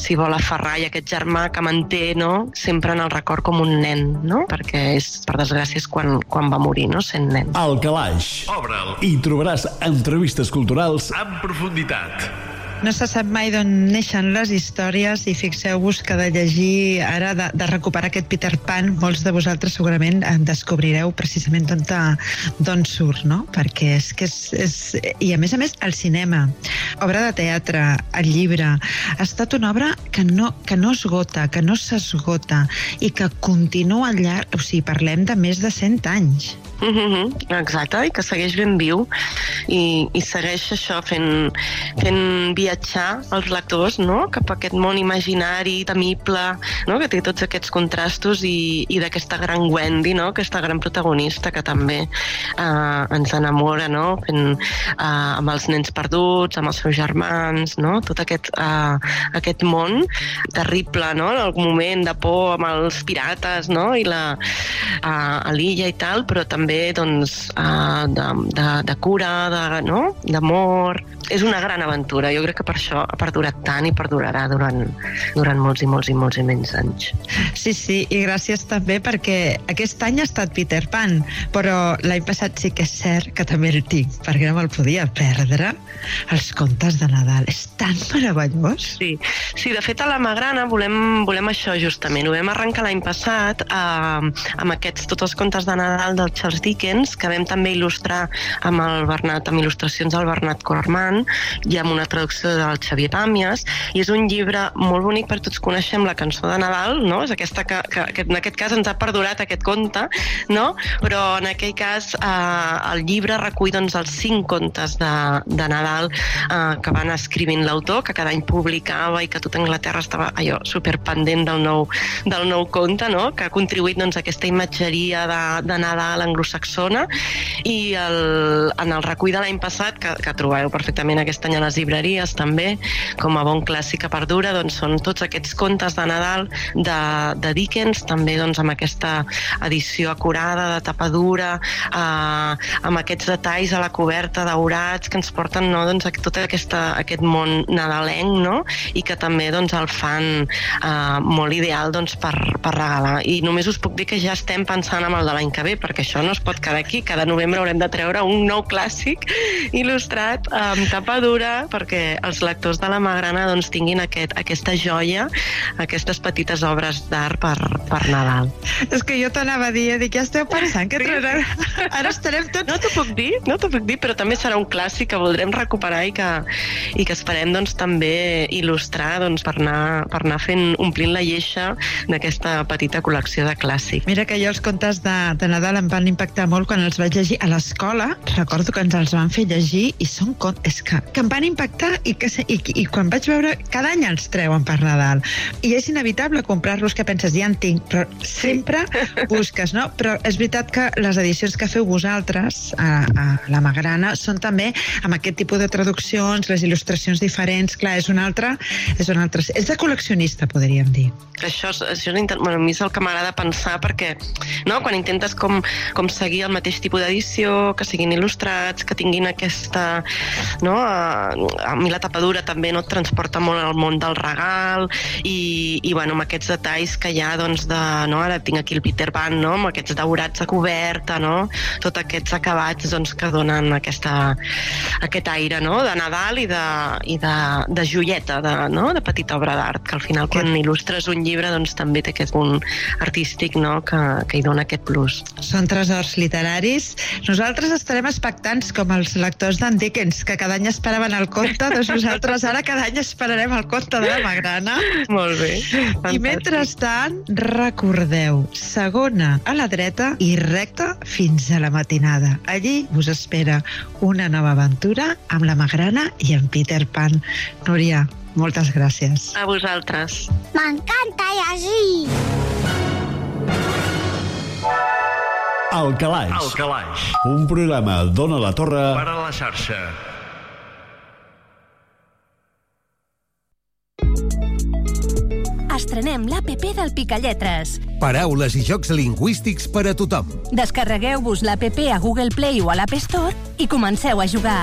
s'hi vol aferrar i aquest germà que manté no, sempre en el record com un nen, no? perquè és, per desgràcia, és quan, quan va morir, no? sent nen. Al Calaix. Obre'l. Hi trobaràs entrevistes culturals En profunditat. No se sap mai d'on neixen les històries i fixeu-vos que de llegir ara, de, de recuperar aquest Peter Pan, molts de vosaltres segurament en descobrireu precisament d'on surt, no? Perquè és que és, és... I a més a més, el cinema, obra de teatre, el llibre, ha estat una obra que no, que no esgota, que no s'esgota i que continua al llarg... O sigui, parlem de més de 100 anys. Mm -hmm, exacte, i que segueix ben viu i, i segueix això fent, fent viatjar els lectors no? cap a aquest món imaginari, temible, no? que té tots aquests contrastos i, i d'aquesta gran Wendy, no? aquesta gran protagonista que també eh, ens enamora no? fent, eh, amb els nens perduts, amb els seus germans, no? tot aquest, eh, aquest món terrible, no? en algun moment de por amb els pirates no? i la, eh, a l'illa i tal, però també doncs, eh, de, de, de cura, de, no? d'amor. És una gran aventura. Jo crec que per això ha perdurat tant i perdurarà durant, durant molts i molts i molts i menys anys. Sí, sí, i gràcies també perquè aquest any ha estat Peter Pan, però l'any passat sí que és cert que també el tinc, perquè no me'l podia perdre. Els contes de Nadal. És tan meravellós. Sí, sí de fet a la Magrana volem, volem això justament. Ho vam arrencar l'any passat eh, amb aquests tots els contes de Nadal del Charles Dickens, que vam també il·lustrar amb el Bernat, amb il·lustracions del Bernat Corman i amb una traducció del Xavier Pàmies, i és un llibre molt bonic per tots coneixem la cançó de Nadal, no? És aquesta que, que, que en aquest cas ens ha perdurat aquest conte, no? Però en aquell cas eh, el llibre recull doncs, els cinc contes de, de Nadal eh, que van escrivint l'autor, que cada any publicava i que tota Anglaterra estava allò superpendent del nou, del nou conte, no? que ha contribuït doncs, a aquesta imatgeria de, de Nadal anglosaxona i el, en el recull de l'any passat, que, que trobareu perfectament aquest any a les llibreries també, com a bon clàssic que perdura, doncs són tots aquests contes de Nadal de, de Dickens, també doncs, amb aquesta edició acurada, de tapa dura, eh, amb aquests detalls a la coberta daurats que ens porten no, doncs, a tot aquesta, aquest món nadalenc no? i que també doncs, el fan eh, molt ideal doncs, per, per regalar. I només us puc dir que ja estem pensant en el de l'any que ve, perquè això no es pot quedar aquí. Cada novembre haurem de treure un nou clàssic il·lustrat amb tapa dura perquè els lectors de la Magrana doncs, tinguin aquest, aquesta joia, aquestes petites obres d'art per, per Nadal. És que jo t'anava a dir, dic, ja esteu pensant que traurem... Ara estarem tots... No t'ho puc dir, no t'ho puc dir, però també serà un clàssic que voldrem recuperar i que, i que esperem doncs, també il·lustrar doncs, per, anar, per anar fent, omplint la lleixa d'aquesta petita col·lecció de clàssics. Mira que jo els contes de, de Nadal em van impactar molt quan els vaig llegir a l'escola. Recordo que ens els van fer llegir i són contes és que, que em van impactar i, que, i, i quan vaig veure... Cada any els treuen per Nadal. I és inevitable comprar-los que penses, ja en tinc, però sempre busques, no? Però és veritat que les edicions que feu vosaltres a, a la Magrana són també amb aquest tipus de traduccions, les il·lustracions diferents. Clar, és un altre... És, un altre, és de col·leccionista, podríem dir. Això, és- això és, bueno, a mi és el que m'agrada pensar perquè no, quan intentes com, com seguir el mateix tipus d'edició, que siguin il·lustrats, que tinguin aquesta... No, a, a mi la tapadura també no et transporta molt al món del regal i, i bueno, amb aquests detalls que hi ha doncs, de, no, ara tinc aquí el Peter Pan no, amb aquests daurats a coberta no, tots aquests acabats doncs, que donen aquesta, aquest aire no, de Nadal i de, i de, de joieta, de, no, de petita obra d'art, que al final quan il·lustres un llibre doncs, també té aquest punt artístic no, que, que hi dona aquest plus. Són honors literaris. Nosaltres estarem expectants com els lectors d'en Dickens, que cada any esperaven el conte, doncs nosaltres ara cada any esperarem el conte de la Magrana. Molt bé. I mentrestant, recordeu, segona a la dreta i recta fins a la matinada. Allí us espera una nova aventura amb la Magrana i en Peter Pan. Núria, moltes gràcies. A vosaltres. M'encanta llegir! El Calaix. El Calaix. Un programa d'Ona la Torre Per a la xarxa. Estrenem l'APP del Picalletres. Paraules i jocs lingüístics per a tothom. Descarregueu-vos l'APP a Google Play o a l'App Store i comenceu a jugar.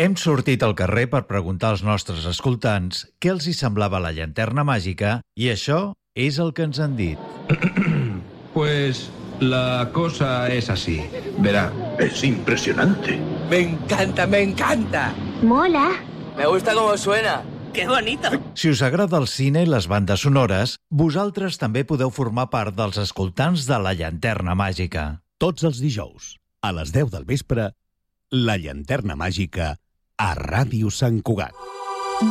Hem sortit al carrer per preguntar als nostres escoltants què els hi semblava la llanterna màgica i això és el que ens han dit. Pues la cosa es así. Verá, es impresionante. Me encanta, me encanta. Mola. Me gusta cómo suena. ¡Qué bonito! Si us agrada el cine i les bandes sonores, vosaltres també podeu formar part dels escoltants de la llanterna màgica. Tots els dijous, a les 10 del vespre, la llanterna màgica a Ràdio Sant Cugat.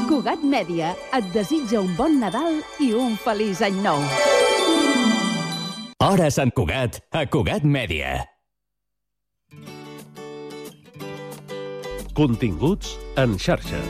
Cugat Mèdia et desitja un bon Nadal i un feliç any nou. Hora Sant Cugat, a Cugat Mèdia. Continguts en xarxa.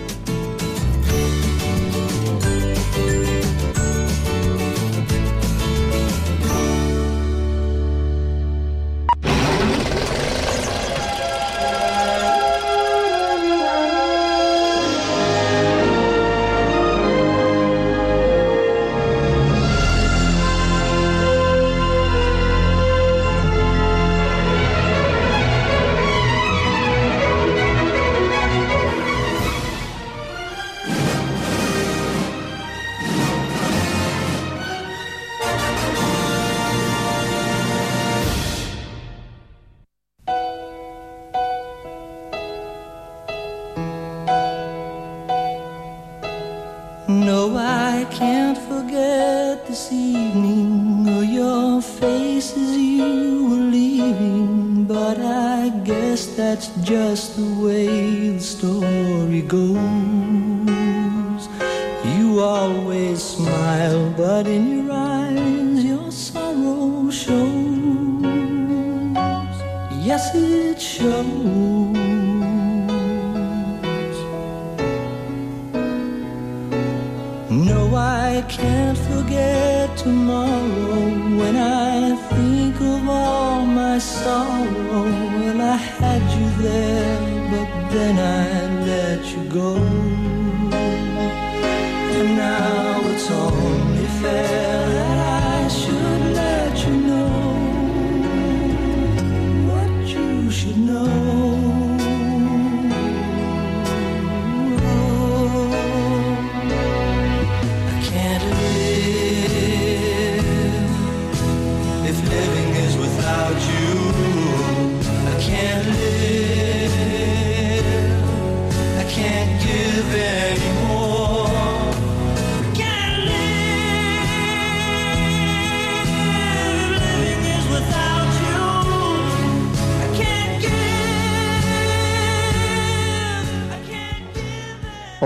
Evening or your face as you were leaving. But I guess that's just the way the story goes. You always smile, but in your eyes your sorrow shows. Yes, it shows.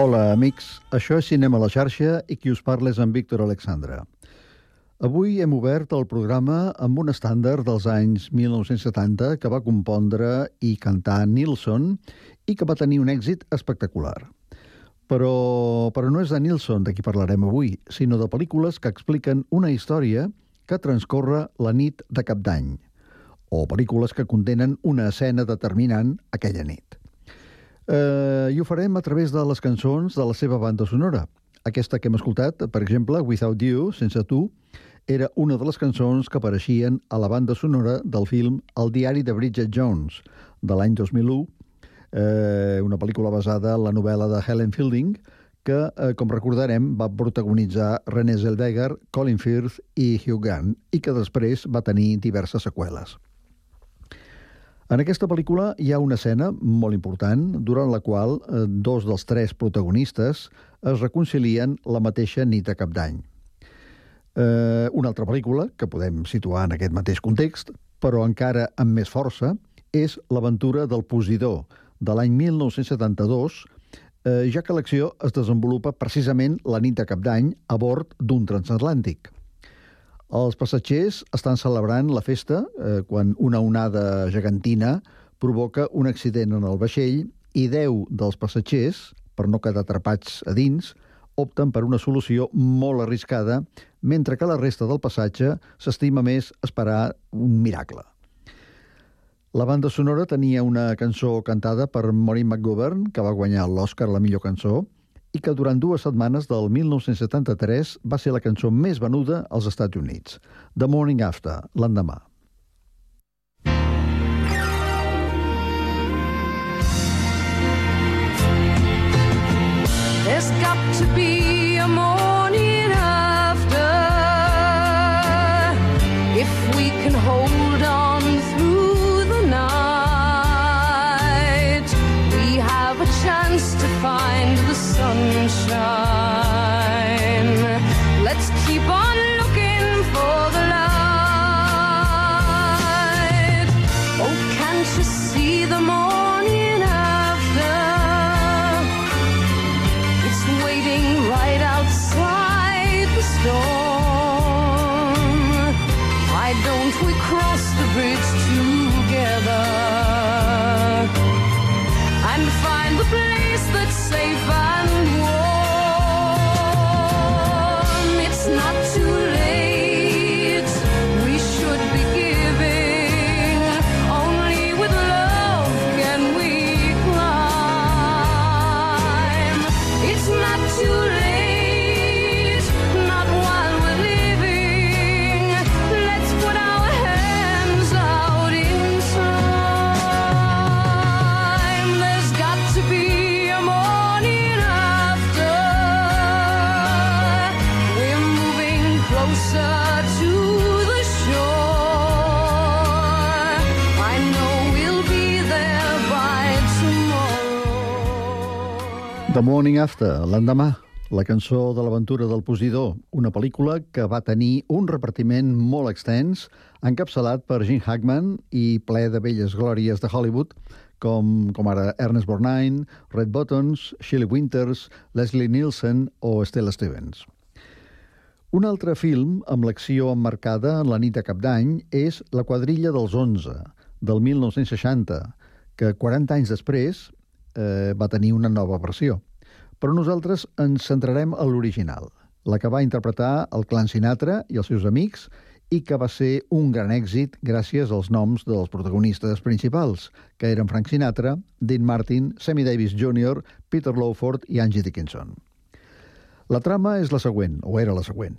Hola, amics. Això és Cinema a la xarxa i qui us parla és en Víctor Alexandra. Avui hem obert el programa amb un estàndard dels anys 1970 que va compondre i cantar Nilsson i que va tenir un èxit espectacular. Però, però no és de Nilsson de qui parlarem avui, sinó de pel·lícules que expliquen una història que transcorre la nit de cap d'any, o pel·lícules que contenen una escena determinant aquella nit. Eh, I ho farem a través de les cançons de la seva banda sonora. Aquesta que hem escoltat, per exemple, Without You, Sense Tu, era una de les cançons que apareixien a la banda sonora del film El diari de Bridget Jones, de l'any 2001, eh, una pel·lícula basada en la novel·la de Helen Fielding, que, eh, com recordarem, va protagonitzar René Zellweger, Colin Firth i Hugh Grant, i que després va tenir diverses seqüeles. En aquesta pel·lícula hi ha una escena molt important durant la qual eh, dos dels tres protagonistes es reconcilien la mateixa nit de cap d'any. Eh, una altra pel·lícula, que podem situar en aquest mateix context, però encara amb més força, és L'aventura del Posidor, de l'any 1972, eh, ja que l'acció es desenvolupa precisament la nit de cap d'any a bord d'un transatlàntic. Els passatgers estan celebrant la festa eh, quan una onada gegantina provoca un accident en el vaixell i 10 dels passatgers, per no quedar atrapats a dins, opten per una solució molt arriscada, mentre que la resta del passatge s'estima més esperar un miracle. La banda sonora tenia una cançó cantada per Maureen McGovern, que va guanyar l'Oscar la millor cançó, i que durant dues setmanes del 1973 va ser la cançó més venuda als Estats Units, The Morning After, l'endemà. There's got to be 想 After, l'endemà, la cançó de l'aventura del Posidor, una pel·lícula que va tenir un repartiment molt extens, encapçalat per Gene Hackman i ple de velles glòries de Hollywood, com, com ara Ernest Borgnine, Red Buttons, Shirley Winters, Leslie Nielsen o Stella Stevens. Un altre film amb l'acció emmarcada en la nit de cap d'any és La quadrilla dels 11, del 1960, que 40 anys després eh, va tenir una nova versió. Però nosaltres ens centrarem a l'original, la que va interpretar el clan Sinatra i els seus amics i que va ser un gran èxit gràcies als noms dels protagonistes principals, que eren Frank Sinatra, Dean Martin, Sammy Davis Jr., Peter Lawford i Angie Dickinson. La trama és la següent, o era la següent.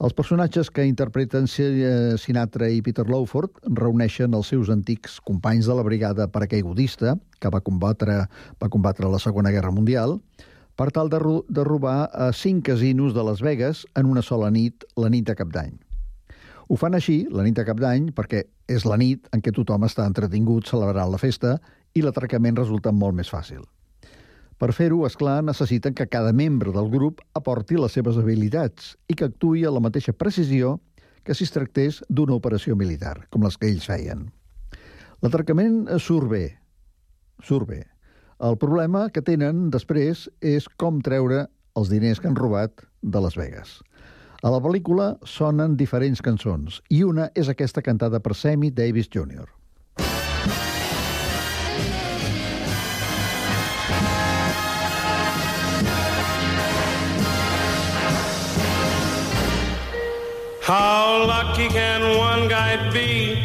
Els personatges que interpreten eh, Sinatra i Peter Lawford reuneixen els seus antics companys de la brigada paracaigudista, que va combatre, va combatre la Segona Guerra Mundial, per tal de, de robar a cinc casinos de Las Vegas en una sola nit, la nit de cap d'any. Ho fan així, la nit de cap d'any, perquè és la nit en què tothom està entretingut celebrant la festa i l'atracament resulta molt més fàcil. Per fer-ho, és clar, necessiten que cada membre del grup aporti les seves habilitats i que actuï a la mateixa precisió que si es tractés d'una operació militar, com les que ells feien. L'atracament surt bé, surt bé. El problema que tenen després és com treure els diners que han robat de Las Vegas. A la pel·lícula sonen diferents cançons i una és aquesta cantada per Sammy Davis Jr. How lucky can one guy be?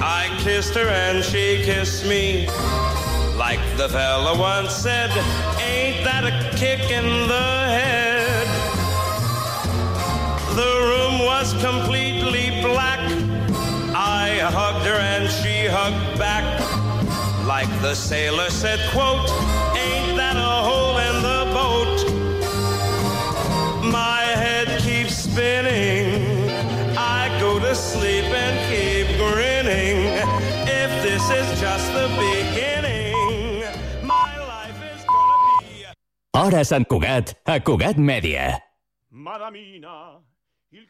I kissed her and she kissed me. Like the fella once said, ain't that a kick in the head? The room was completely black. I hugged her and she hugged back. Like the sailor said, quote, ain't that a hole in the boat? My head keeps spinning. I go to sleep and keep grinning. If this is just the beginning, Hora Sant Cugat, a Cugat Mèdia. Madamina.